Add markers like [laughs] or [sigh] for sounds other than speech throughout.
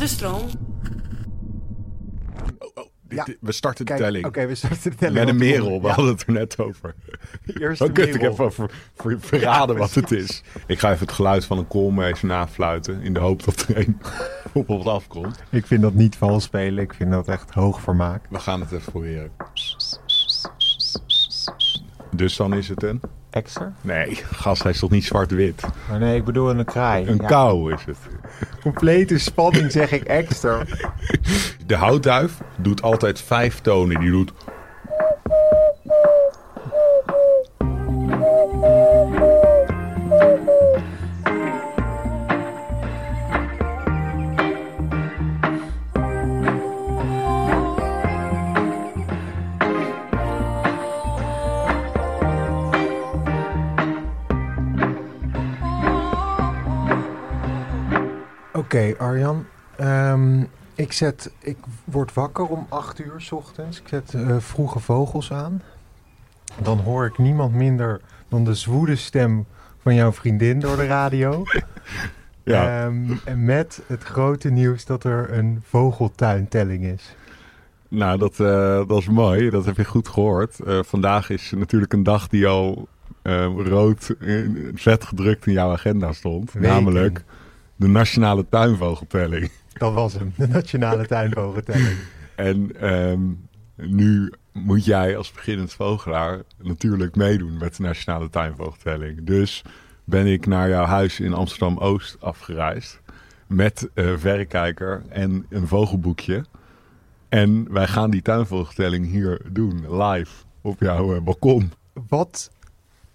De stroom. Oh, oh, Ja. we starten de Kijk, telling. Oké, we starten de telling. Met een op. merel, we Ja, hadden het er net over. eerste Dan kun ik merel. even ver- ver- verraden wat het is. Ik ga even het geluid van een koolmees nafluiten. In de hoop dat er een [laughs] op ons afkomt. Ik vind dat niet vals spelen. Ik vind dat echt hoog vermaak. We gaan het even proberen. Dus dan is het een... Extra? Nee, gas, hij is toch niet zwart-wit? Maar nee, ik bedoel een kraai. Een Ja. kou is het. Complete spanning zeg ik extra. De houtduif doet altijd vijf tonen. Die doet... Ehm, ik, zet, ik word wakker om 8 uur 's ochtends. Ik zet eh, vroege vogels aan. Dan hoor ik niemand minder dan de zwoede stem van jouw vriendin door de radio. [laughs] Ja, Ehm, en met het grote nieuws dat er een vogeltuintelling is. nou dat, eh, dat is mooi. Dat heb je goed gehoord. Eh, vandaag is natuurlijk een dag die al eh, rood vet gedrukt in jouw agenda stond. Weken. Namelijk de Nationale Tuinvogeltelling. Dat was hem, de Nationale Tuinvogeltelling. En ehm, nu moet jij als beginnend vogelaar natuurlijk meedoen met de Nationale Tuinvogeltelling. Dus ben ik naar jouw huis in Amsterdam-Oost afgereisd met een verrekijker en een vogelboekje. En wij gaan die tuinvogeltelling hier doen, live, op jouw eh, balkon. Wat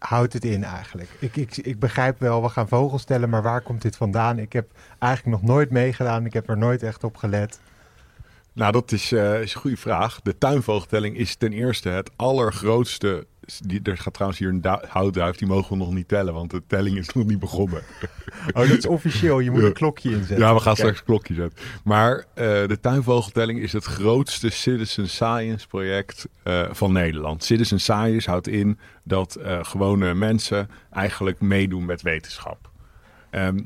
houdt het in eigenlijk? Ik, ik, ik begrijp wel, we gaan vogels tellen, maar waar komt dit vandaan? Ik heb eigenlijk nog nooit meegedaan. Ik heb er nooit echt op gelet. Nou, dat is, eh, is een goede vraag. De tuinvogeltelling is ten eerste het allergrootste. Die, er gaat trouwens hier een du- houtduif, die mogen we nog niet tellen, want de telling is nog niet begonnen. Oh, dat is officieel. Je moet een klokje inzetten. Ja, we gaan straks een klokje zetten. Maar eh, de tuinvogeltelling is het grootste citizen science project eh, van Nederland. Citizen science houdt in dat eh, gewone mensen eigenlijk meedoen met wetenschap. Ehm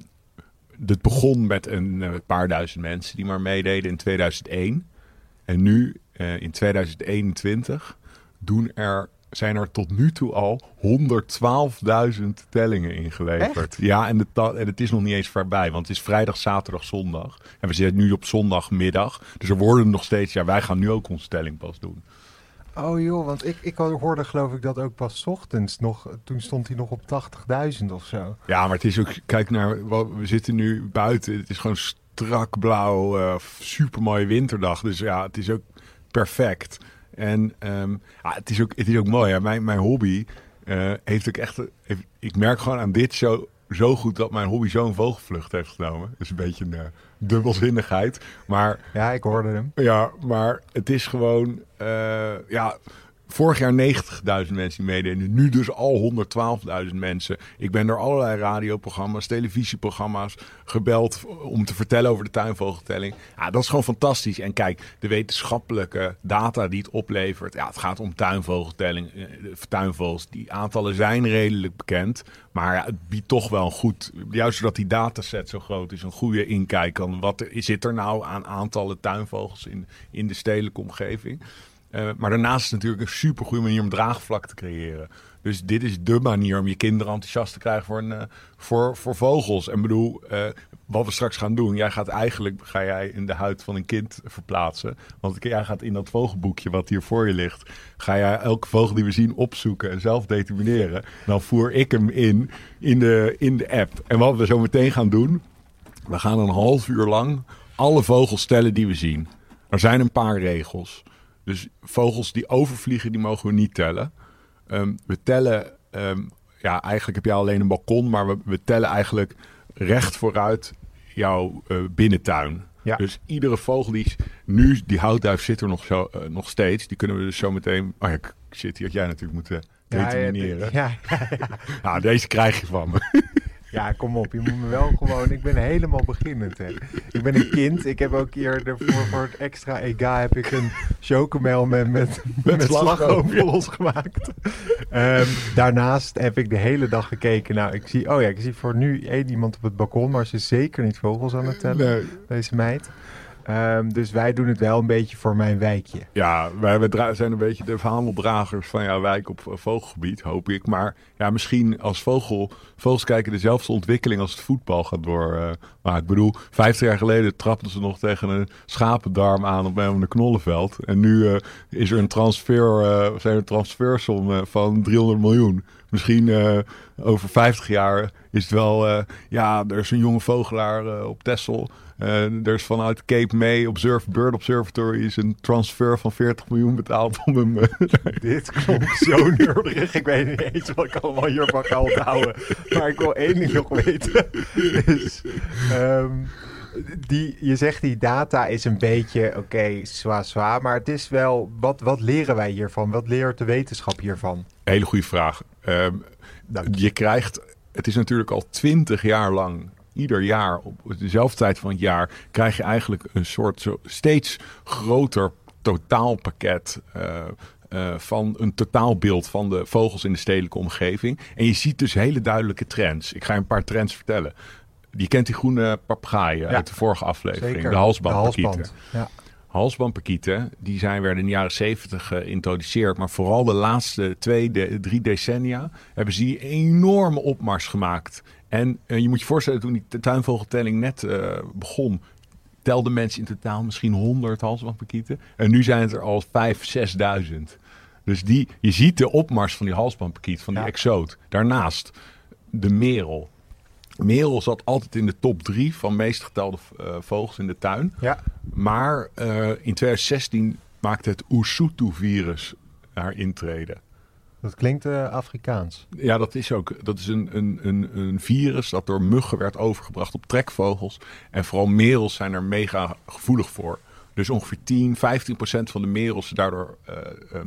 het begon met een paar duizend mensen die maar meededen in 2001. En nu, in 2021, doen er, zijn er tot nu toe al 112.000 tellingen ingeleverd. Echt? Ja, en, de en het is nog niet eens voorbij, want het is vrijdag, zaterdag, zondag. En we zitten nu op zondagmiddag. Dus er worden nog steeds, ja, wij gaan nu ook onze telling pas doen. Oh joh, want ik, ik hoorde geloof ik dat ook pas 's ochtends nog. Toen stond hij nog op 80.000 of zo. Ja, maar het is ook, kijk naar, we zitten nu buiten. Het is gewoon strak blauw, eh super mooie winterdag. Dus ja, het is ook perfect. En ja, het, is ook, het is ook mooi. Hè? Mijn, mijn hobby eh, heeft ook echt, heeft- ik merk gewoon aan dit zo, zo goed dat mijn hobby zo'n vogelvlucht heeft genomen. Dat is een beetje een eh, dubbelzinnigheid. Maar Ja, ik hoorde hem. ja, maar het is gewoon, eh, ja, vorig jaar 90.000 mensen die meededen. Nu dus al 112.000 mensen. Ik ben door allerlei radioprogramma's, televisieprogramma's gebeld om te vertellen over de tuinvogeltelling. Ja, dat is gewoon fantastisch. En kijk, de wetenschappelijke data die het oplevert. Ja, het gaat om tuinvogeltelling, eh, tuinvogels. Die aantallen zijn redelijk bekend. Maar het biedt toch wel een goed, juist doordat die dataset zo groot is, een goede inkijk aan wat er, zit er nou aan aantallen tuinvogels in, in de stedelijke omgeving. Eh, maar daarnaast is natuurlijk een super goede manier om draagvlak te creëren. Dus dit is de manier om je kinderen enthousiast te krijgen voor, een, eh, voor, voor vogels. En bedoel, eh, wat we straks gaan doen. Jij gaat eigenlijk ga jij in de huid van een kind verplaatsen. Want jij gaat in dat vogelboekje wat hier voor je ligt. Ga jij elke vogel die we zien opzoeken en zelf determineren. Dan voer ik hem in, in de, in de app. En wat we zo meteen gaan doen. We gaan een half uur lang alle vogels tellen die we zien. Er zijn een paar regels. Dus vogels die overvliegen, die mogen we niet tellen. Ehm, we tellen, ehm, ja, eigenlijk heb jij alleen een balkon, maar we, we tellen eigenlijk recht vooruit jouw eh, binnentuin. Ja. Dus iedere vogel die is- nu, die houtduif zit er nog, zo, eh, nog steeds. Die kunnen we dus zo meteen. Oh ja, ik zit hier, had jij natuurlijk moeten determineren. Ja, ja, ja, [laughs] ja. deze krijg je van me. Ja, kom op. Je moet me wel gewoon... Ik ben helemaal beginnend, hè. Ik ben een kind. Ik heb ook hier ervoor, voor het extra EGA heb ik een chocomel met, met, met, gemaakt. Ehm, daarnaast heb ik de hele dag gekeken. Nou, ik zie... Oh ja, ik zie voor nu één iemand op het balkon, maar ze is zeker niet vogels aan het tellen, Nee. deze meid. Ehm, dus wij doen het wel een beetje voor mijn wijkje. Ja, wij zijn een beetje de verhameldragers van jouw wijk op eh, vogelgebied, hoop ik. Maar ja, misschien als vogel, vogels kijken dezelfde ontwikkeling als het voetbal gaat door. eh, maar ik bedoel, 50 jaar geleden trapten ze nog tegen een schapendarm aan op een knollenveld. En nu eh, is er een transfer, zijn er transfersom van 300 miljoen. Misschien over 50 jaar is het wel, ja, er is een jonge vogelaar op Texel. Eh, er is vanuit Cape May Observe Bird Observatory is een transfer van 40 miljoen betaald om hem. eh, [laughs] Dit klonk zo neurderig. Ik weet niet eens wat ik allemaal hiervan ga onthouden. Maar ik wil één ding nog weten. Dus, ehm, die, je zegt die data is een beetje, oké, zwaar zwaar. Maar het is wel, wat, wat leren wij hiervan? Wat leert de wetenschap hiervan? Hele goede vraag. Ehm, je. je krijgt, het is natuurlijk al 20 jaar lang, ieder jaar op dezelfde tijd van het jaar, krijg je eigenlijk een soort zo, steeds groter totaalpakket. eh, eh, van een totaalbeeld van de vogels in de stedelijke omgeving. En je ziet dus hele duidelijke trends. Ik ga je een paar trends vertellen. Je kent die groene papegaaien Ja. uit de vorige aflevering. Zeker. De halsband. Ja. Halsbandpakieten, die zijn werden in de jaren zeventig geïntroduceerd. Maar vooral de laatste twee, de, drie decennia hebben ze die enorme opmars gemaakt. En eh, je moet je voorstellen, toen die tuinvogeltelling net eh, begon, telden mensen in totaal misschien 100 halsbandpakieten. En nu zijn het er al 5.000, 6.000. Dus die, je ziet de opmars van die halsbandpakiet, van die Ja. exoot. Daarnaast de merel. Merel zat altijd in de top drie van meest getelde eh, vogels in de tuin. ja. Maar eh, in 2016 maakte het Usutu-virus haar intrede. Dat klinkt eh, Afrikaans. Ja, dat is ook. Dat is een, een, een, een virus dat door muggen werd overgebracht op trekvogels. En vooral merels zijn er mega gevoelig voor. Dus ongeveer 10, 15 procent van de merels is daardoor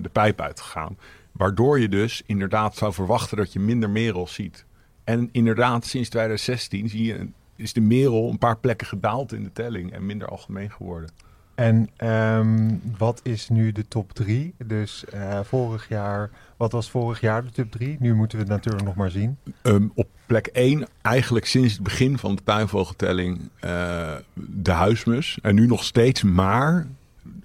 de pijp uitgegaan. Waardoor je dus inderdaad zou verwachten dat je minder merels ziet. En inderdaad, sinds 2016 zie je, een- is de merel een paar plekken gedaald in de telling en minder algemeen geworden. En ehm, wat is nu de top 3? Dus eh, vorig jaar, wat was vorig jaar de top 3? Nu moeten we het natuurlijk nog maar zien. Ehm, op plek 1, eigenlijk sinds het begin van de tuinvogeltelling, eh, de huismus. En nu nog steeds, maar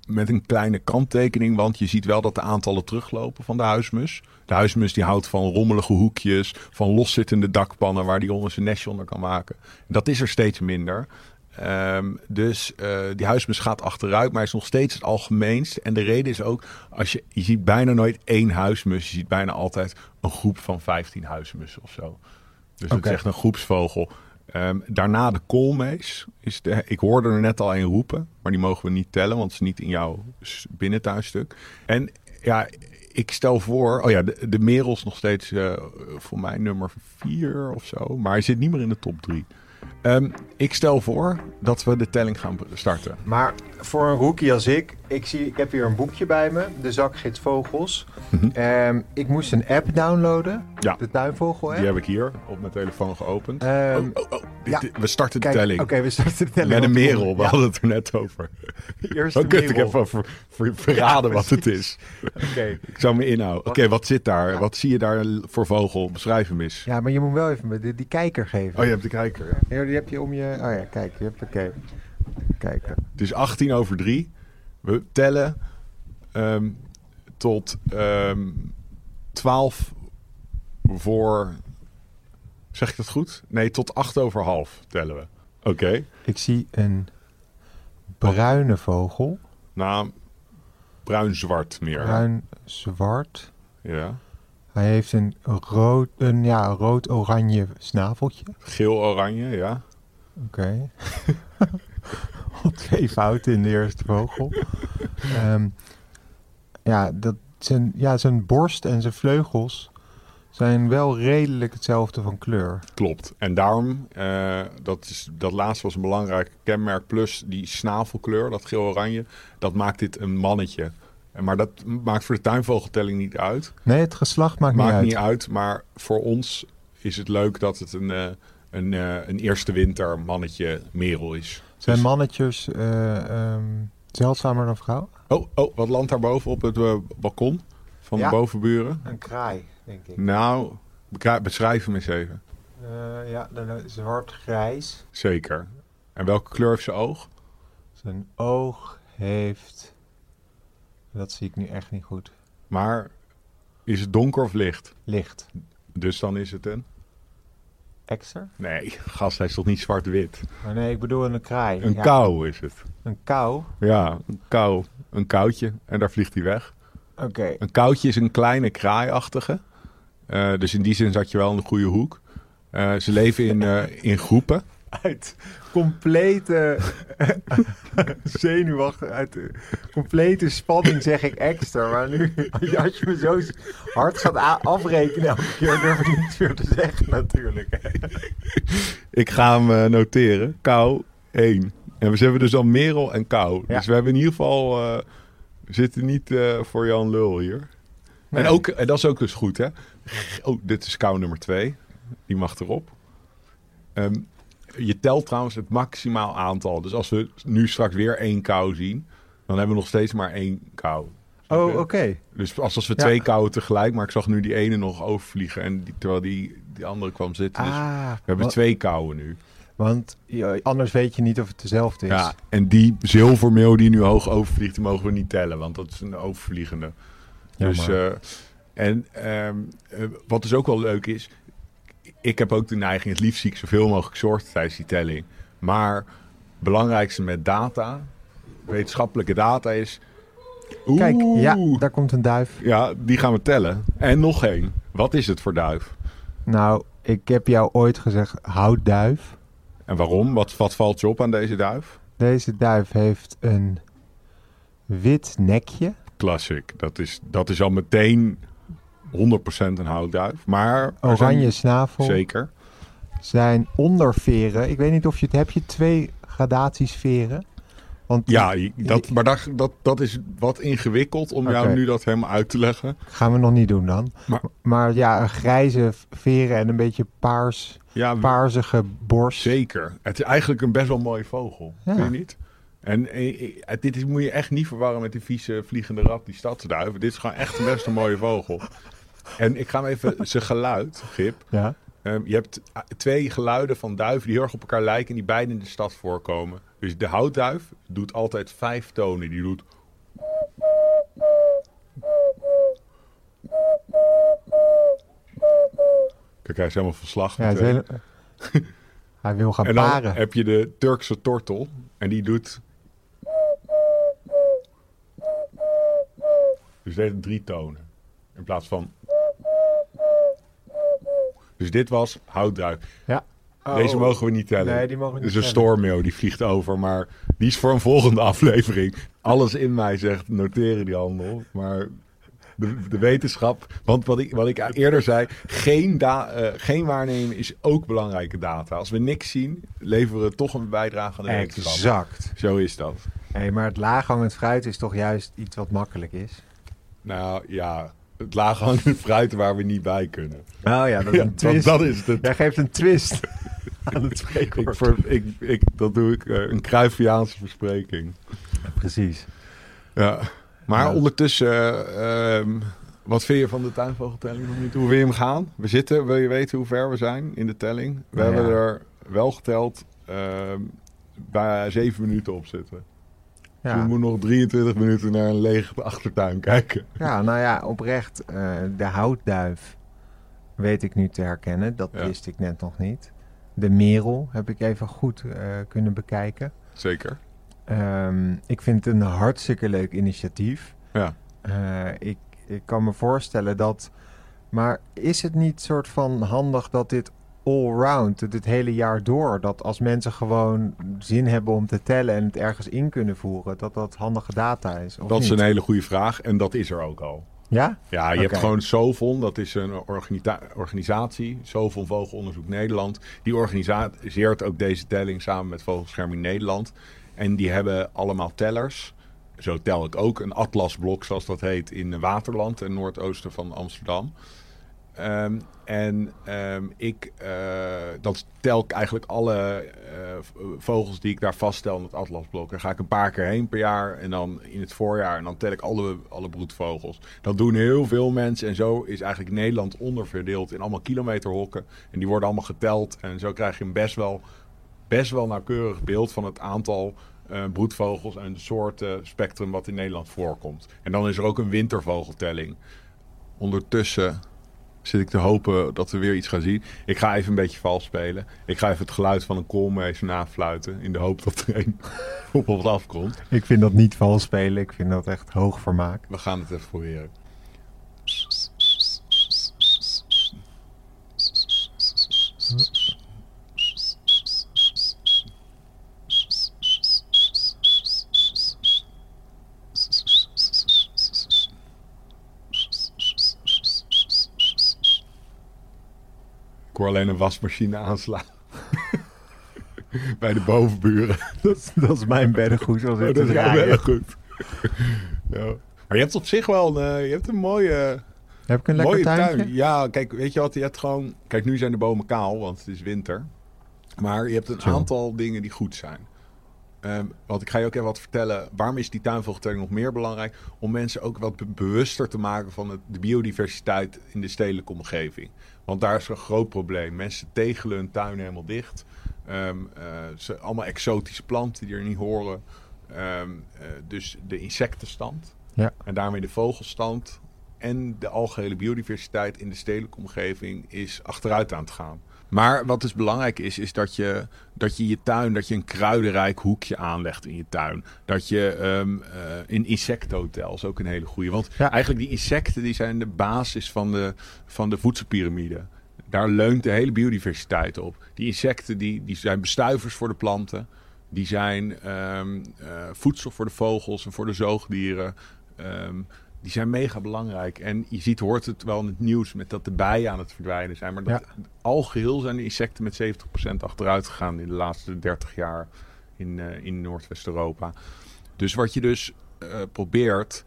met een kleine kanttekening. Want je ziet wel dat de aantallen teruglopen van de huismus. De huismus die houdt van rommelige hoekjes, van loszittende dakpannen waar die onder zijn nestje onder kan maken. Dat is er steeds minder. Ehm, dus eh, die huismus gaat achteruit, maar is nog steeds het algemeenst. En de reden is ook, als je, je ziet bijna nooit één huismus. Je ziet bijna altijd een groep van 15 huismussen of zo. Dus het Oké. is echt een groepsvogel. Ehm, daarna de koolmees. Is de, ik hoorde er net al een roepen, maar die mogen we niet tellen, want het is niet in jouw binnentuinstuk. En ja, ik stel voor, oh ja, de, de merel is nog steeds eh, voor mij nummer 4 of zo, maar hij zit niet meer in de top 3. Ehm, ik stel voor dat we de telling gaan starten. Maar voor een rookie als ik, ik, zie, ik heb hier een boekje bij me, de zakgids vogels. Mhm. Ehm, ik moest een app downloaden, Ja. de tuinvogel app. Die heb ik hier op mijn telefoon geopend. Ehm, oh, oh, oh. Dit- ja. dit- we starten de Kijk, telling. Oké, we starten de telling. Met een merel, we Ja, hadden het er net over. [laughs] eerst de kun ik even ver- ver- verraden wat het is. [laughs] Oké. Ik zou me inhouden. Oké, Wat- wat zit daar? Wat zie je daar voor vogel? Beschrijf hem eens. Ja, maar je moet wel even die, die kijker geven. Oh, je hebt de kijker. ja. Ja, die heb je om je... Oh ja, kijk, je hebt... Oké. Kijken. Het is 18 over 3. We tellen ehm, tot ehm 12 voor... Zeg ik dat goed? Nee, tot 8 over half tellen we. Oké. Ik zie een bruine vogel. Nou, bruin-zwart meer. Bruin-zwart. Ja. Hij heeft een rood, een ja, rood-oranje snaveltje. Geel-oranje, ja. Oké. [laughs] [laughs] Twee fouten in de eerste vogel. Ehm, ja, dat zijn, ja, zijn borst en zijn vleugels zijn wel redelijk hetzelfde van kleur. Klopt. En daarom, eh, dat, is, dat laatste was een belangrijk kenmerk. Plus die snavelkleur, dat geel-oranje, dat maakt dit een mannetje. En Maar dat maakt voor de tuinvogeltelling niet uit. Nee, het geslacht maakt, Maakt niet uit. niet uit, maar voor ons is het leuk dat het een, eh, een, eh, een eerste winter mannetje merel is. Zijn Dus- mannetjes ehm, zeldzamer dan vrouwen? Oh, oh, wat landt daar boven op het eh, balkon van Ja. de bovenburen? Een kraai, denk ik. Nou, beschrijf hem eens even. Eh, ja, zwart-grijs. Zeker. En welke kleur heeft zijn oog? Zijn oog heeft... Dat zie ik nu echt niet goed. Maar is het donker of licht? Licht. Dus dan is het een... Exer? Nee, gast, hij is toch niet zwart-wit? Oh, nee, ik bedoel een kraai. Een Ja, kou is het. Een kou? Ja, een kou. Een koutje. En daar vliegt hij weg. Oké. Een koutje is een kleine kraaiachtige. Eh, dus in die zin zat je wel in de goede hoek. Eh, ze leven in, eh, in groepen. Uit complete [laughs] zenuwachtig, uit complete spanning zeg ik extra. Maar nu, [laughs] als je me zo hard gaat afrekenen elke keer, durf ik niets meer te zeggen natuurlijk. Ik ga hem eh, noteren. Kou 1. En we hebben dus al Merel en Kou. Ja. Dus we hebben in ieder geval... eh, we zitten niet eh, voor Jan Lul hier. En, ook, en dat is ook dus goed, hè? Oh, dit is Kou nummer 2. Die mag erop. Ehm, je telt trouwens het maximaal aantal. Dus als we nu straks weer één Kou zien... dan hebben we nog steeds maar één Kou. Oh, oké. Dus als, als we Ja. twee Kouwen tegelijk... maar ik zag nu die ene nog overvliegen... en die, terwijl die, die andere kwam zitten. Dus Ah, we hebben twee Kouwen nu. Want anders weet je niet of het dezelfde is. Ja, en die zilvermeel die nu hoog overvliegt, die mogen we niet tellen, want dat is een overvliegende. Dus, Jammer. eh, en ehm, eh, wat dus ook wel leuk is, ik heb ook de neiging, het liefst zie ik zoveel mogelijk soorten tijdens die telling. Maar het belangrijkste met data, wetenschappelijke data is... Kijk, ja, daar komt een duif. ja, die gaan we tellen. En nog één. Wat is het voor duif? Nou, ik heb jou ooit gezegd, houtduif. En waarom? Wat, wat valt je op aan deze duif? Deze duif heeft een wit nekje. Classic. Dat is, dat is al meteen 100% een houtduif. Maar Oranje zijn- snavel. Zeker. Zijn onderveren. Ik weet niet of je het... Heb je twee gradaties veren? Want Ja, dat, maar dat, dat, dat is wat ingewikkeld om jou nu dat helemaal uit te leggen. gaan we nog niet doen dan. Maar- Maar, ja, een grijze veren en een beetje paars, Ja, paarsige borst. zeker. Het is eigenlijk een best wel mooie vogel. Ja. Vind je niet? En eh, eh, dit is, moet je echt niet verwarren met die vieze vliegende rat, die stadsduiven. Dit is gewoon echt een best een mooie vogel. En ik ga hem even [laughs] zijn geluid, Gip. Ja. Ehm, je hebt twee geluiden van duiven die heel erg op elkaar lijken en die beide in de stad voorkomen. Dus de houtduif doet altijd vijf tonen. Die doet... Kijk, hij is helemaal verslag. ja het meteen. hele- [laughs] Hij wil gaan En dan paren. heb je de Turkse tortel en die doet... Dus deze drie tonen. In plaats van... Dus dit was houtduif. Deze Oh. mogen we niet tellen. Nee, die mogen we Dus niet een stormmeeuw die vliegt over, maar die is voor een volgende [laughs] aflevering. Alles in mij zegt noteren die handel, maar de, de wetenschap, want wat ik, wat ik eerder zei, geen, da, eh, geen waarnemen is ook belangrijke data. Als we niks zien, leveren we toch een bijdrage aan de wetenschap. Exact. Zo is dat. Hey, maar het laaghangend fruit is toch juist iets wat makkelijk is? Nou ja, het laaghangende fruit waar we niet bij kunnen. Oh ja, dat want dat is het. Jij geeft een twist [laughs] aan het Ik, spreekwoord. ver- ik, ik, dat doe ik, eh, een Cruyffiaanse verspreking. Precies. Ja, maar Ja. ondertussen, eh, ehm, wat vind je van de tuinvogeltelling nog niet? Hoe wil je hem gaan? We zitten, wil je weten hoe ver we zijn in de telling? We Nou hebben ja. er wel geteld ehm bij zeven minuten op zitten. Dus we Ja. moeten nog 23 minuten naar een lege achtertuin kijken. ja, nou ja, oprecht. eh, de houtduif weet ik nu te herkennen. Dat Ja. wist ik net nog niet. De merel heb ik even goed eh, kunnen bekijken. Zeker. Ehm, ik vind het een hartstikke leuk initiatief. Ja. Eh, ik, ik kan me voorstellen dat. Maar is het niet soort van handig dat dit all-round, dit hele jaar door, dat als mensen gewoon zin hebben om te tellen en het ergens in kunnen voeren, dat dat handige data is? Dat is een hele goede vraag en dat is er ook al. Ja? Ja, je hebt gewoon Sovon, dat is een organita- organisatie, Sovon Vogelonderzoek Nederland. Die organiseert ook deze telling samen met Vogelscherming Nederland. En die hebben allemaal tellers. Zo tel ik ook een atlasblok, zoals dat heet, in Waterland en noordoosten van Amsterdam. Ehm, en ehm, ik, eh, dan tel ik eigenlijk alle eh, vogels die ik daar vaststel in het atlasblok. Dan ga ik een paar keer heen per jaar en dan in het voorjaar. En dan tel ik alle, alle broedvogels. Dat doen heel veel mensen. En zo is eigenlijk Nederland onderverdeeld in allemaal kilometerhokken. En die worden allemaal geteld. En zo krijg je een best wel, best wel nauwkeurig beeld van het aantal eh, broedvogels en de soorten spectrum wat in Nederland voorkomt. En dan is er ook een wintervogeltelling. Ondertussen zit ik te hopen dat we weer iets gaan zien. Ik ga even een beetje vals spelen. Ik ga even het geluid van een koolmees nafluiten. In de hoop dat er een [laughs] op ons afkomt. Ik vind dat niet vals spelen. Ik vind dat echt hoog vermaak. We gaan het even proberen. Ik hoor alleen een wasmachine aanslaan. [laughs] Bij de bovenburen. [laughs] Dat is, dat is mijn beddengoed. Oh, dat is wel draaien. heel goed. ja. Maar je hebt op zich wel een, eh, je hebt een mooie, Heb ik een lekker mooie tuintje? tuin. Ja, kijk, weet je wat? Je hebt gewoon... Kijk, nu zijn de bomen kaal, want het is winter. Maar je hebt een Zo. aantal dingen die goed zijn. Ehm, want ik ga je ook even wat vertellen. Waarom is die tuinvogeltelling nog meer belangrijk? Om mensen ook wat be- bewuster te maken van het, de biodiversiteit in de stedelijke omgeving. Want daar is een groot probleem. Mensen tegelen hun tuin helemaal dicht. Ehm, eh, ze, allemaal exotische planten die er niet horen. Ehm, eh, dus de insectenstand. Ja. En daarmee de vogelstand. En de algehele biodiversiteit in de stedelijke omgeving is achteruit aan het gaan. Maar wat dus belangrijk is, is dat je, dat je je tuin, dat je een kruidenrijk hoekje aanlegt in je tuin. Dat je ehm eh, een insectenhotel is ook een hele goede. Want Ja. eigenlijk die insecten die zijn de basis van de, van de voedselpiramide. Daar leunt de hele biodiversiteit op. Die insecten die, die zijn bestuivers voor de planten. Die zijn ehm, eh, voedsel voor de vogels en voor de zoogdieren. Ehm, die zijn mega belangrijk. En je ziet, hoort het wel in het nieuws met dat de bijen aan het verdwijnen zijn. Maar dat, al geheel zijn de insecten met 70% achteruit gegaan in de laatste 30 jaar in, eh, in Noordwest-Europa. Dus wat je dus eh, probeert,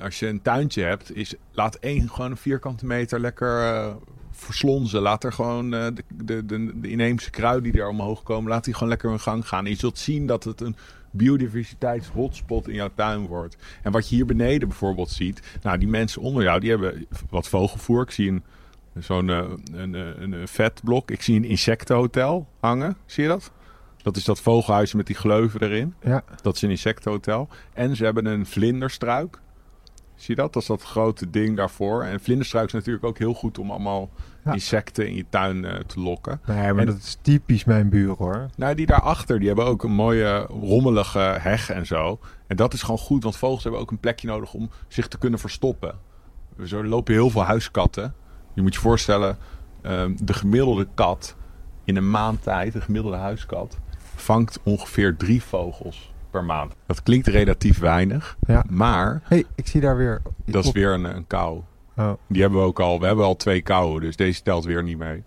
als je een tuintje hebt, is laat één gewoon een vierkante meter lekker eh, verslonzen. Laat er gewoon de, de, de, de inheemse kruiden die er omhoog komen, laat die gewoon lekker hun gang gaan. En je zult zien dat het een biodiversiteitshotspot in jouw tuin wordt. En wat je hier beneden bijvoorbeeld ziet, nou die mensen onder jou, die hebben wat vogelvoer. Ik zie een, zo'n eh, een, een, een, een vetblok. Ik zie een insectenhotel hangen. Zie je dat? Dat is dat vogelhuis met die gleuven erin. Ja. Dat is een insectenhotel. En ze hebben een vlinderstruik. Zie je dat? Dat is dat grote ding daarvoor. En vlinderstruik is natuurlijk ook heel goed om allemaal Ja. insecten in je tuin eh, te lokken. Nee, maar En- dat is typisch mijn buren hoor. Nou, die daarachter, die hebben ook een mooie rommelige heg en zo. En dat is gewoon goed, want vogels hebben ook een plekje nodig om zich te kunnen verstoppen. Zo lopen heel veel huiskatten. Je moet je voorstellen, ehm, de gemiddelde kat in een maand tijd, de gemiddelde huiskat, vangt ongeveer drie vogels per maand. Dat klinkt relatief weinig, Ja. maar hey, ik zie daar weer... dat is weer een, een kou. Oh, Die hebben we ook al. We hebben al twee kauwen, dus deze telt weer niet mee.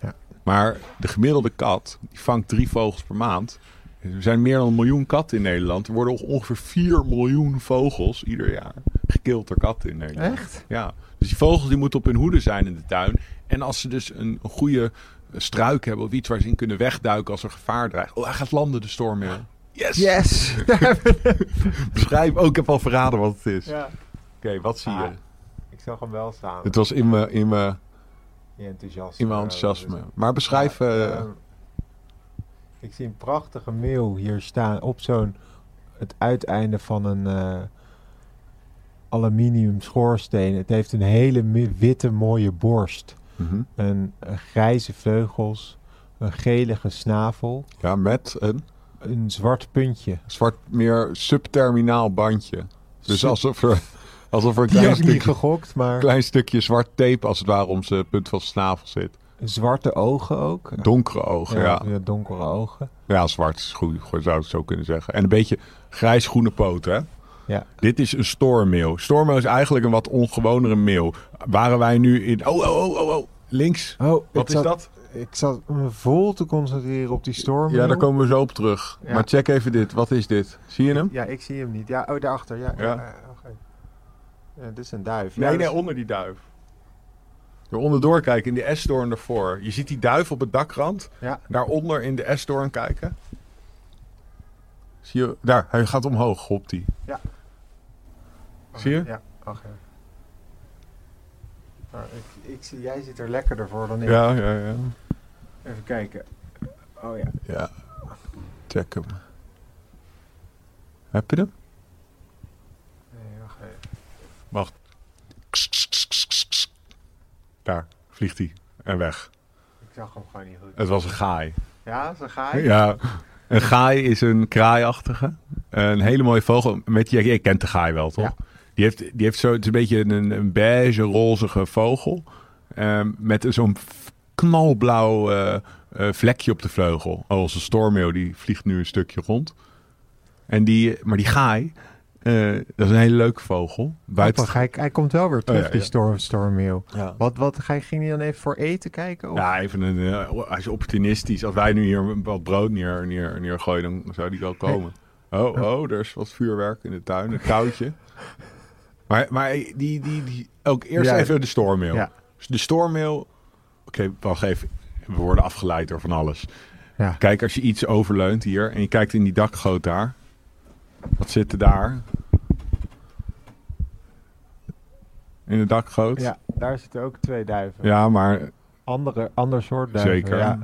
Ja. Maar de gemiddelde kat, die vangt drie vogels per maand. Er zijn meer dan een miljoen katten in Nederland. Er worden ongeveer 4 miljoen vogels ieder jaar gekild door katten in Nederland. echt? Ja, dus die vogels die moeten op hun hoede zijn in de tuin. En als ze dus een, goede struik hebben of iets waar ze in kunnen wegduiken als er gevaar dreigt. Oh, hij gaat landen, de stormeel. Yes! Yes! [laughs] [laughs] Beschrijf ook, ik heb al verraden wat het is. ja. Oké, wat zie je? Zag hem wel staan. Het was in mijn, in mijn, enthousiasme. in mijn enthousiasme. Maar beschrijf... Ja, eh, ik zie een prachtige meeuw hier staan op zo'n... Het uiteinde van een eh, aluminium schoorsteen. Het heeft een hele witte mooie borst. mhm. Een, een grijze vleugels. Een gelige snavel. Ja, met een Een zwart puntje. zwart, meer subterminaal bandje. Dus Sub- alsof er, alsof er een klein stukje, gegokt, maar klein stukje zwart tape als het ware om zijn punt van zijn snavel zit. zwarte ogen ook. Donkere ogen, ja. ja, donkere ogen. Ja, zwart is goed, zou ik zo kunnen zeggen. En een beetje grijs-groene poten, hè? Ja. Dit is een stormmeeuw. Stormmeeuw is eigenlijk een wat ongewonere meeuw. Waren wij nu in... Oh, oh, oh, oh, oh. Links. Oh, Wat is zat, dat? Ik zat me vol te concentreren op die storm. Ja, daar komen we zo op terug. Ja. Maar check even dit. Wat is dit? Zie je hem? Ja, ik zie hem niet. Ja, oh, daarachter. Ja, Ja. Ja. ja, oké. Ja, dit is een duif. Nee, ja, nee, is- onder die duif. er onderdoor kijken in de esdoorn ervoor. Je ziet die duif op het dakrand. Ja. Daaronder in de esdoorn kijken. Zie je? Daar, hij gaat omhoog, hopt hij. Ja. Zie je? Ja, wacht even. Nou, ik, ik zie, jij zit er lekkerder voor dan ik. Ja, ja, ja. Even kijken. Oh ja. Ja. Check hem. Heb je hem? Nee, wacht even. Wacht. Daar vliegt hij en weg. Ik zag hem gewoon niet goed. Het was een gaai. Ja, zo ga je? Ja, een gaai is een kraaiachtige. Een hele mooie vogel. Met, je, je kent de gaai wel, toch? Ja. Die, heeft, die heeft zo, het is een beetje een, een beige, rozige vogel. ehm, met zo'n knalblauw eh, eh, vlekje op de vleugel. Oh, onze stormmeeuw, die vliegt nu een stukje rond. En die, maar die gaai, eh, dat is een hele leuke vogel. Grappig, hij, hij komt wel weer terug, Oh, ja, die ja. storm, stormmeeuw. Ja. Wat, wat ga je- ging hij dan even voor eten kijken? Of? Ja, even een, eh, hij is opportunistisch. Als wij nu hier wat brood neer, neer, neergooien, dan zou die wel komen. Oh, oh, er is wat vuurwerk in de tuin, een koudje. [laughs] Maar, maar die, die, die, ook eerst Ja. even de stormmail. Ja. De stormmail, oké, wacht even. We worden afgeleid door van alles. Ja. Kijk, als je iets overleunt hier en je kijkt in die dakgoot daar. Wat zit daar? In de dakgoot? ja, daar zitten ook twee duiven. Ja, maar Andere, ander soort duiven. Zeker. Ja.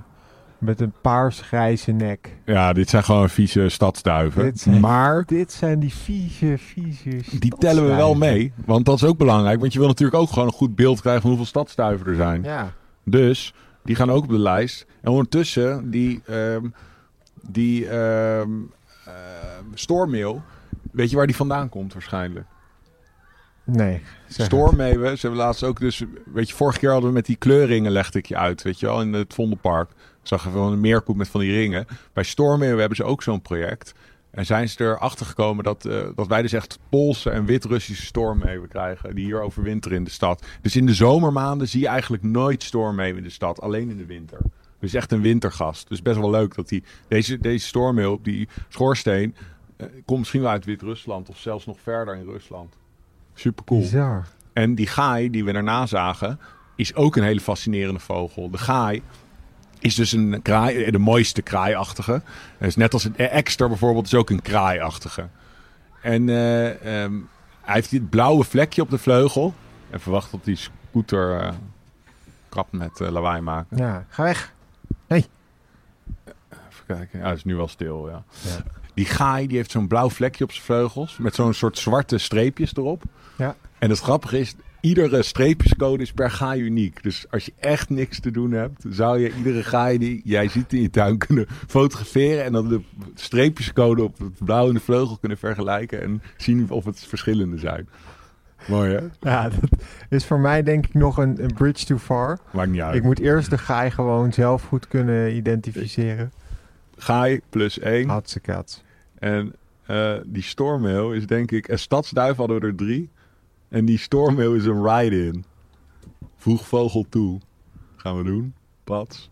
Met een paars-grijze nek. ja, dit zijn gewoon vieze stadsduiven. Dit zijn- Maar Dit zijn die vieze, vieze Die tellen we wel stadsduiven. mee, want dat is ook belangrijk. Want je wil natuurlijk ook gewoon een goed beeld krijgen van hoeveel stadstuiven er zijn. Ja. Dus die gaan ook op de lijst. En ondertussen, die, ehm die ehm ehm, stoormeel, weet je waar die vandaan komt waarschijnlijk? Nee. Stoormeeuwen, ze hebben laatst ook dus, weet je, vorige keer hadden we met die kleurringen legde ik je uit, weet je wel, in het Vondelpark. Zag je wel een meerkoet met van die ringen. Bij stoormeeuwen hebben ze ook zo'n project. En zijn ze erachter gekomen dat, eh, dat wij dus echt Poolse en Wit-Russische stormmeeuwen krijgen. Die hier overwinteren in de stad. Dus in de zomermaanden zie je eigenlijk nooit stormmeeuwen in de stad. Alleen in de winter. Dus echt een wintergast. Dus best wel leuk dat die, deze, deze stormmeeuw op die schoorsteen... eh, komt misschien wel uit Wit-Rusland of zelfs nog verder in Rusland. Super cool. Bizar. En die gaai die we daarna zagen, is ook een hele fascinerende vogel. De gaai is dus een kraai, de mooiste kraaiachtige. Dus net als een ekster bijvoorbeeld, is ook een kraaiachtige. En eh, ehm, hij heeft dit blauwe vlekje op de vleugel. En verwacht dat die scooter eh krap met eh, lawaai maken. Ja, ga weg. Even kijken. Ja, het is nu wel stil, ja. Ja. Die gaai die heeft zo'n blauw vlekje op zijn vleugels. Met zo'n soort zwarte streepjes erop. Ja. En het grappige is, iedere streepjescode is per gaai uniek. Dus als je echt niks te doen hebt, zou je iedere gaai die jij ziet in je tuin kunnen fotograferen. En dan de streepjescode op het blauw in de vleugel kunnen vergelijken. En zien of het verschillende zijn. Mooi hè? Ja, dat is voor mij denk ik nog een, een bridge too far. Maakt niet uit. Ik moet eerst de gaai gewoon zelf goed kunnen identificeren. Gaai plus één. Hatsekaats. En eh, die stormmail is denk ik... Een stadsduif hadden we er drie. En die stormmail is een ride-in. Voeg vogel toe. Gaan we doen. Pats.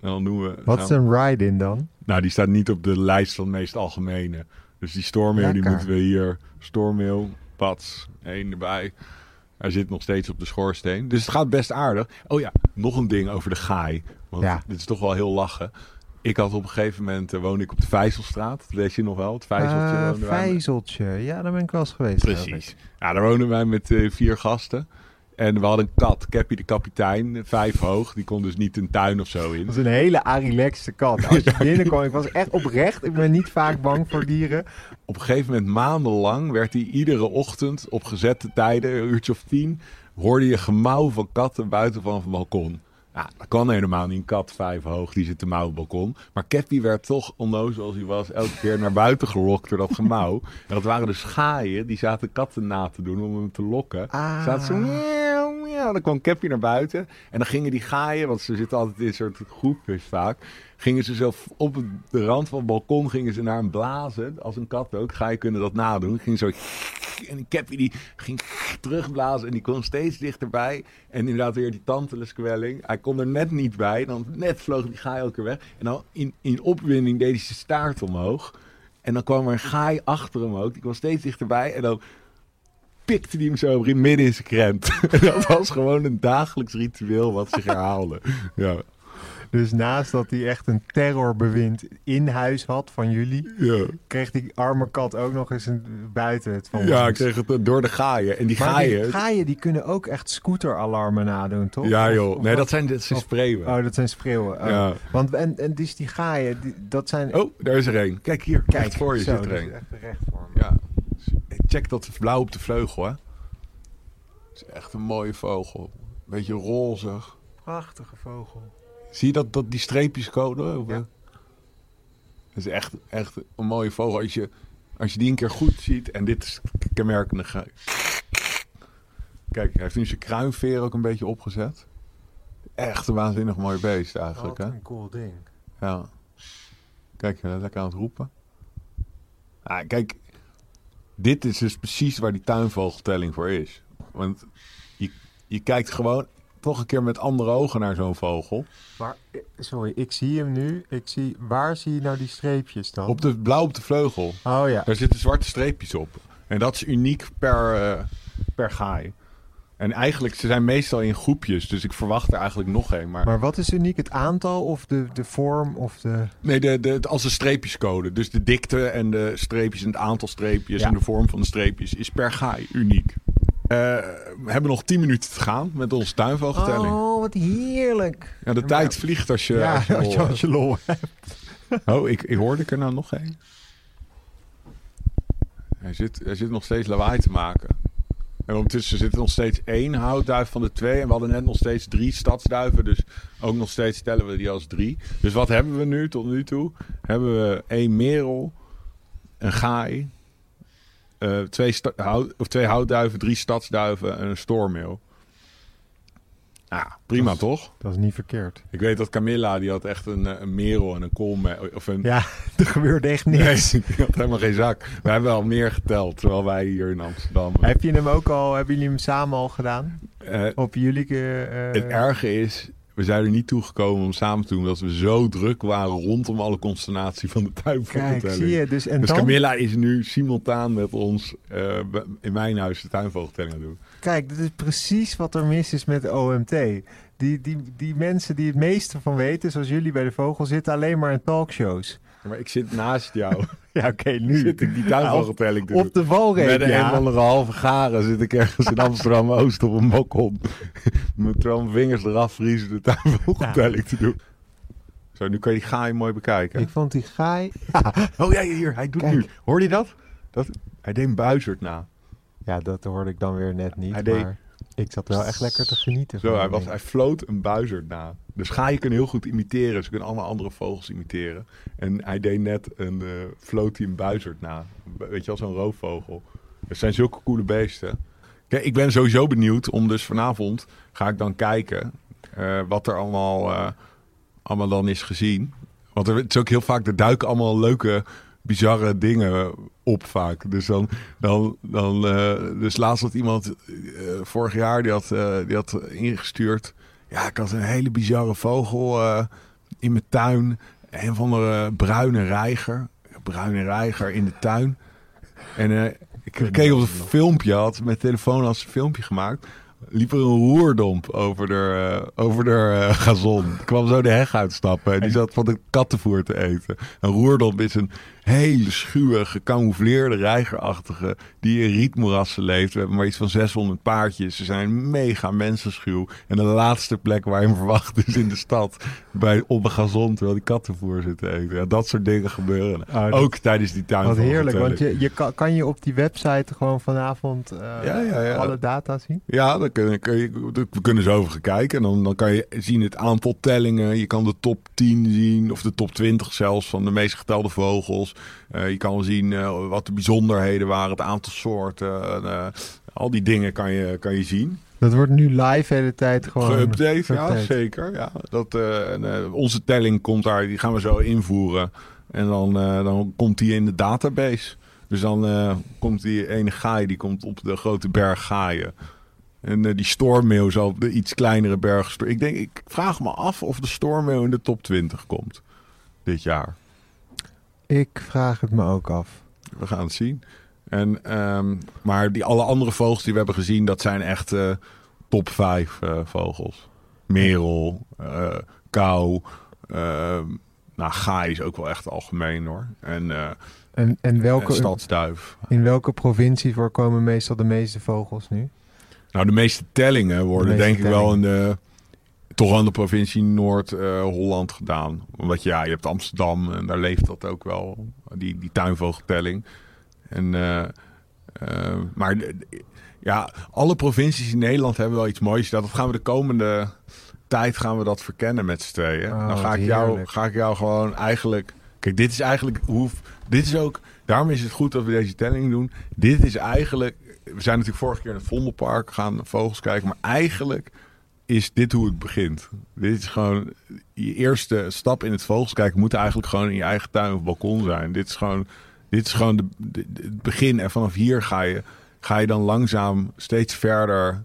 En dan doen we... Wat is een ride-in dan? Nou, die staat niet op de lijst van de meest algemene. Dus die stormmail, die moeten we hier... Stormmail, pats, één erbij. Hij zit nog steeds op de schoorsteen. Dus het gaat best aardig. Oh ja, nog een ding over de gaai. Want Ja. dit is toch wel heel lachen. Ik had op een gegeven moment... eh, woonde ik op de Vijzelstraat. Dat weet je nog wel. Het Vijzeltje. Vijzeltje. Ja, daar ben ik wel eens geweest. Precies. Ja, daar wonen wij met eh, vier gasten. En we hadden een kat, Cappy de kapitein, vijf hoog. Die kon dus niet een tuin of zo in. Dat is een hele arilaxte kat. [laughs] Als je binnenkwam, ik was echt oprecht. Ik ben niet vaak bang voor dieren. Op een gegeven moment, maandenlang, werd hij iedere ochtend op gezette tijden, een uurtje of tien, hoorde je gemauw van katten buiten van het balkon. Ja, dat kan helemaal niet. Een kat vijf hoog, die zit te mouw op het balkon. Maar Cappy werd toch, onnozel als hij was, elke keer naar buiten gelokt door dat gemauw. [laughs] En dat waren dus schaaien, die zaten katten na te doen om hem te lokken. Ah. Zaten zo, miauw, miauw. Dan kwam Cappy naar buiten. En dan gingen die gaaien, want ze zitten altijd in een soort groepjes vaak. Gingen ze zelf op de rand van het balkon gingen ze naar hem blazen. Als een kat ook. Gaaien kunnen dat nadoen. Ging zo. [laughs] En die Cappy die ging [laughs] terugblazen. En die kwam steeds dichterbij. En inderdaad weer die tanteleskwelling. Hij kon er net niet bij. Dan net vloog die gaai elke weg. En dan in, in opwinding deed hij zijn staart omhoog. En dan kwam er een gaai achter hem ook. Die kwam steeds dichterbij. En dan pikte hij hem zo midden in zijn krent. [laughs] En dat was gewoon een dagelijks ritueel wat zich herhaalde. Ja, Dus naast dat hij echt een terrorbewind in huis had van jullie, ja. kreeg die arme kat ook nog eens een buiten het van ja ik kreeg het door de gaaien. En die Maar die gaaien... gaaien die kunnen ook echt scooter-alarmen nadoen, toch? Ja joh, of nee dat zijn, dat zijn spreeuwen. Oh, dat zijn spreeuwen. Oh. Ja. Want en, en dus die gaaien, die, dat zijn... Oh, daar is er een. Kijk hier, kijk voor je zo, zit er een. is echt recht voor me. Ja. Check dat blauw op de vleugel, hè. Het is echt een mooie vogel. Beetje rozig. Prachtige vogel. Zie je dat, dat die streepjes komen? Ja. eh? Dat is echt, echt een mooie vogel. Als je, als je die een keer goed ziet. En dit is kenmerkende. Kijk, hij heeft nu zijn kruinveer ook een beetje opgezet. Echt een waanzinnig mooi beest eigenlijk, Wat hè? een cool ding. Ja. Kijk, lekker aan het roepen. Ah, kijk, dit is dus precies waar die tuinvogeltelling voor is. Want je, je kijkt gewoon toch een keer met andere ogen naar zo'n vogel. Maar, eh, sorry, ik zie hem nu. Ik zie, waar zie je nou die streepjes dan? Op de blauw op de vleugel. Oh ja. Daar zitten zwarte streepjes op. En dat is uniek per, eh, per gaai. En eigenlijk, ze zijn meestal in groepjes. Dus ik verwacht er eigenlijk nog één. Maar, Maar wat is uniek? Het aantal of de, de vorm of de... nee, de, de, als een streepjescode. Dus de dikte en de streepjes en het aantal streepjes Ja. en de vorm van de streepjes is per gaai uniek. Eh, we hebben nog 10 minuten te gaan met onze tuinvogeltelling. Oh, wat heerlijk. Ja, de Maar- tijd vliegt als je, ja, als je, als je, lol als je lol hebt. hebt. Oh, ik, ik hoorde ik er nou nog één. Hij zit, hij zit nog steeds lawaai te maken. En ondertussen zit er nog steeds één houtduif van de twee. En we hadden net nog steeds drie stadsduiven. Dus ook nog steeds tellen we die als drie. Dus wat hebben we nu tot nu toe? Hebben we één merel, een gaai, eh, twee, hout, of twee houtduiven, drie stadsduiven en een stoormeel. Ja, prima Dat is- toch? Dat is niet verkeerd. Ik weet dat Camilla, die had echt een, eh, een merel en een koolme of een... Ja, [laughs] er gebeurde echt niks. Nee, [laughs] die had helemaal geen zak. We hebben al meer geteld, terwijl wij hier in Amsterdam... Heb je hem ook al, hebben jullie hem samen al gedaan? eh, Op jullie... eh, het erge is, we zijn er niet toegekomen om samen te doen... omdat we zo druk waren rondom alle consternatie van de Kijk, tuinvogeltelling. zie je. Dus, en Dus dan, Camilla is nu simultaan met ons eh, in mijn huis de tuinvogeltelling aan doen. kijk, dit is precies wat er mis is met OMT. Die, die, die mensen die het meeste van weten, zoals jullie bij de Vogel, zitten alleen maar in talkshows. Maar ik zit naast jou. [laughs] Ja, oké, nu zit ik die tuinvogeltelling te doen. Op de valreep, Met een ja. andere halve garen zit ik ergens in Amsterdam-Oost op een balkon. Met [laughs] mijn vingers eraf vriezen de tuinvogeltelling te doen. Zo, nu kan je die gaai mooi bekijken. Ik vond die gaai... [laughs] Oh ja, hier, hij doet Kijk. nu. Hoorde je dat? dat? Hij deed een buizerd na. Ja, dat hoorde ik dan weer net niet, Hij deed- ik zat wel echt lekker te genieten. Zo, hij, was, hij floot een buizerd na. Dus gaaien kunnen heel goed imiteren. Ze kunnen allemaal andere vogels imiteren. En hij deed net een, eh floot een buizerd na. Weet je wel, zo'n roofvogel. Het zijn zulke coole beesten. Kijk, ik ben sowieso benieuwd om dus vanavond ga ik dan kijken eh, wat er allemaal, eh, allemaal dan is gezien. Want er het is ook heel vaak, er duiken allemaal leuke, bizarre dingen op vaak. Dus dan, dan, dan eh, dus laatst had iemand eh, vorig jaar die had, eh, die had ingestuurd. Ja, ik had een hele bizarre vogel in mijn tuin. Een van de bruine reiger. Bruine reiger in de tuin. En ik keek op een filmpje, had mijn telefoon als een filmpje gemaakt. Liep er een roerdomp over de, eh, over de eh, gazon. Ik kwam zo de heg uitstappen en die zat van de kattenvoer te eten. Een roerdomp is een hele schuwe, gecamoufleerde reigerachtige die in rietmoerassen leeft. We hebben maar iets van 600 paardjes. Ze zijn mega mensenschuw. En de laatste plek waar je hem verwacht is in de stad. Bij, op een gazon terwijl die kattenvoer zit te eten. Ja, dat soort dingen gebeuren. Dat- Ook tijdens die tuin. Wat heerlijk, want je, je kan, kan je op die website gewoon vanavond eh, Ja, ja, ja. alle data zien? Ja, daar kun, kun je, we kunnen zo over gaan kijken. En dan, dan kan je zien het aantal tellingen. Je kan de top 10 zien, of de top 20 zelfs, van de meest getelde vogels. Eh, je kan zien eh, wat de bijzonderheden waren, het aantal soorten. en, eh, al die dingen kan je, kan je zien. Dat wordt nu live de hele tijd gewoon... Geüpdate, ja, zeker. Ja, dat, en, onze telling komt daar, die gaan we zo invoeren. En dan, dan komt die in de database. Dus dan komt die ene gaai, die komt op de grote berg gaaien. En eh, die stormmeeuw zal op de iets kleinere berg... Ik, denk, ik vraag me af of de stormmeeuw in de top 20 komt dit jaar. Ik vraag het me ook af. We gaan het zien. En, ehm, maar die, alle andere vogels die we hebben gezien, dat zijn echt eh, top 5 vogels. Merel, kou, ehm, nou, gaai is ook wel echt algemeen hoor. En, en, en welke, stadsduif. In welke provincie voorkomen meestal de meeste vogels nu? Nou, de meeste tellingen worden denk ik wel in de toch aan de provincie Noord-Holland gedaan. Omdat ja, je hebt Amsterdam en daar leeft dat ook wel, die, die tuinvogeltelling. En, uh, maar ja, alle provincies in Nederland hebben wel iets moois. Dat gaan we de komende tijd gaan we dat verkennen met z'n tweeën. Oh, Dan ga ik, jou, ga ik jou gewoon eigenlijk... Kijk, dit is eigenlijk hoe... Dit is ook... Daarom is het goed dat we deze telling doen. Dit is eigenlijk... We zijn natuurlijk vorige keer in het Vondelpark gaan vogels kijken. Maar eigenlijk is dit hoe het begint. Dit is gewoon je eerste stap in het vogelskijken moet eigenlijk gewoon in je eigen tuin of balkon zijn. Dit is gewoon, dit is gewoon het begin. En vanaf hier ga je, ga je dan langzaam steeds verder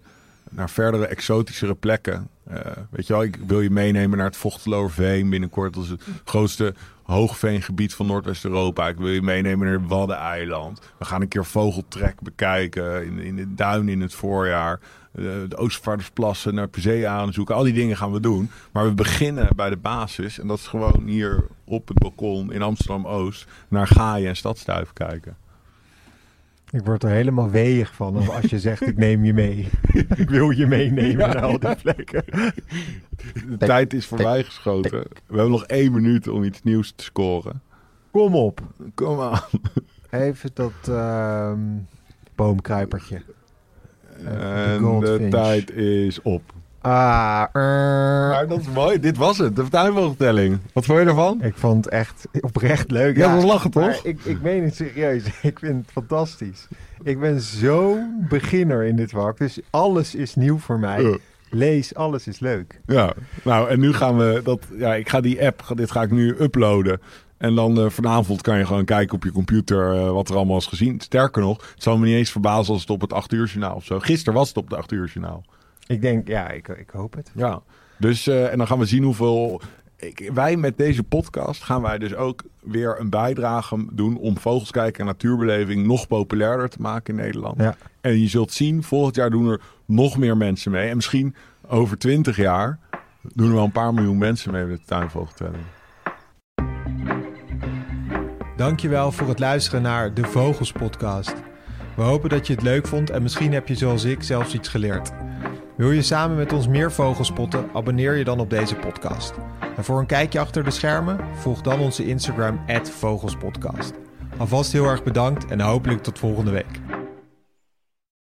naar verdere exotischere plekken. Uh, weet je wel, ik wil je meenemen naar het Vochteloverveen binnenkort. Dat is het grootste hoogveengebied van Noordwest-Europa. Ik wil je meenemen naar Waddeneiland. We gaan een keer vogeltrek bekijken in, in de duin in het voorjaar. Eh, de Oostvaardersplassen naar zee aanzoeken. Al die dingen gaan we doen. Maar we beginnen bij de basis. En dat is gewoon hier op het balkon in Amsterdam-Oost naar gaaien en stadstuif kijken. Ik word er helemaal weeg van als je zegt ik neem je mee. [laughs] ik wil je meenemen naar al die plekken. De tijd is voorbij geschoten. We hebben nog één minuut om iets nieuws te scoren. Kom op. Kom aan. Even dat uh, boomkruipertje. En de tijd is op. Ah, uh. maar dat is mooi. Dit was het, de tuinvogeltelling. Wat vond je ervan? Ik vond het echt oprecht leuk. Ja, ja we lachen toch? Ik, ik meen het serieus. [laughs] Ik vind het fantastisch. Ik ben zo'n beginner in dit vak. Dus alles is nieuw voor mij. Lees, alles is leuk. Ja, nou en nu gaan we dat. Ja, ik ga die app, dit ga ik nu uploaden. En dan uh, vanavond kan je gewoon kijken op je computer uh, wat er allemaal is gezien. Sterker nog, het zal me niet eens verbazen als het op het 8 uur journaal of zo. Gisteren was het op het 8 uur journaal. Ik denk, ja, ik, ik hoop het. Ja, dus uh, en dan gaan we zien hoeveel... Ik, wij met deze podcast gaan wij dus ook weer een bijdrage doen om vogelskijken en natuurbeleving nog populairder te maken in Nederland. Ja. En je zult zien, volgend jaar doen er nog meer mensen mee. En misschien over 20 jaar doen er wel een paar miljoen mensen mee met de tuinvogeltelling. Dankjewel voor het luisteren naar de Vogels Podcast. We hopen dat je het leuk vond en misschien heb je zoals ik zelfs iets geleerd. Wil je samen met ons meer vogels spotten? Abonneer je dan op deze podcast. En voor een kijkje achter de schermen, volg dan onze Instagram @vogelspodcast. Alvast heel erg bedankt en hopelijk tot volgende week.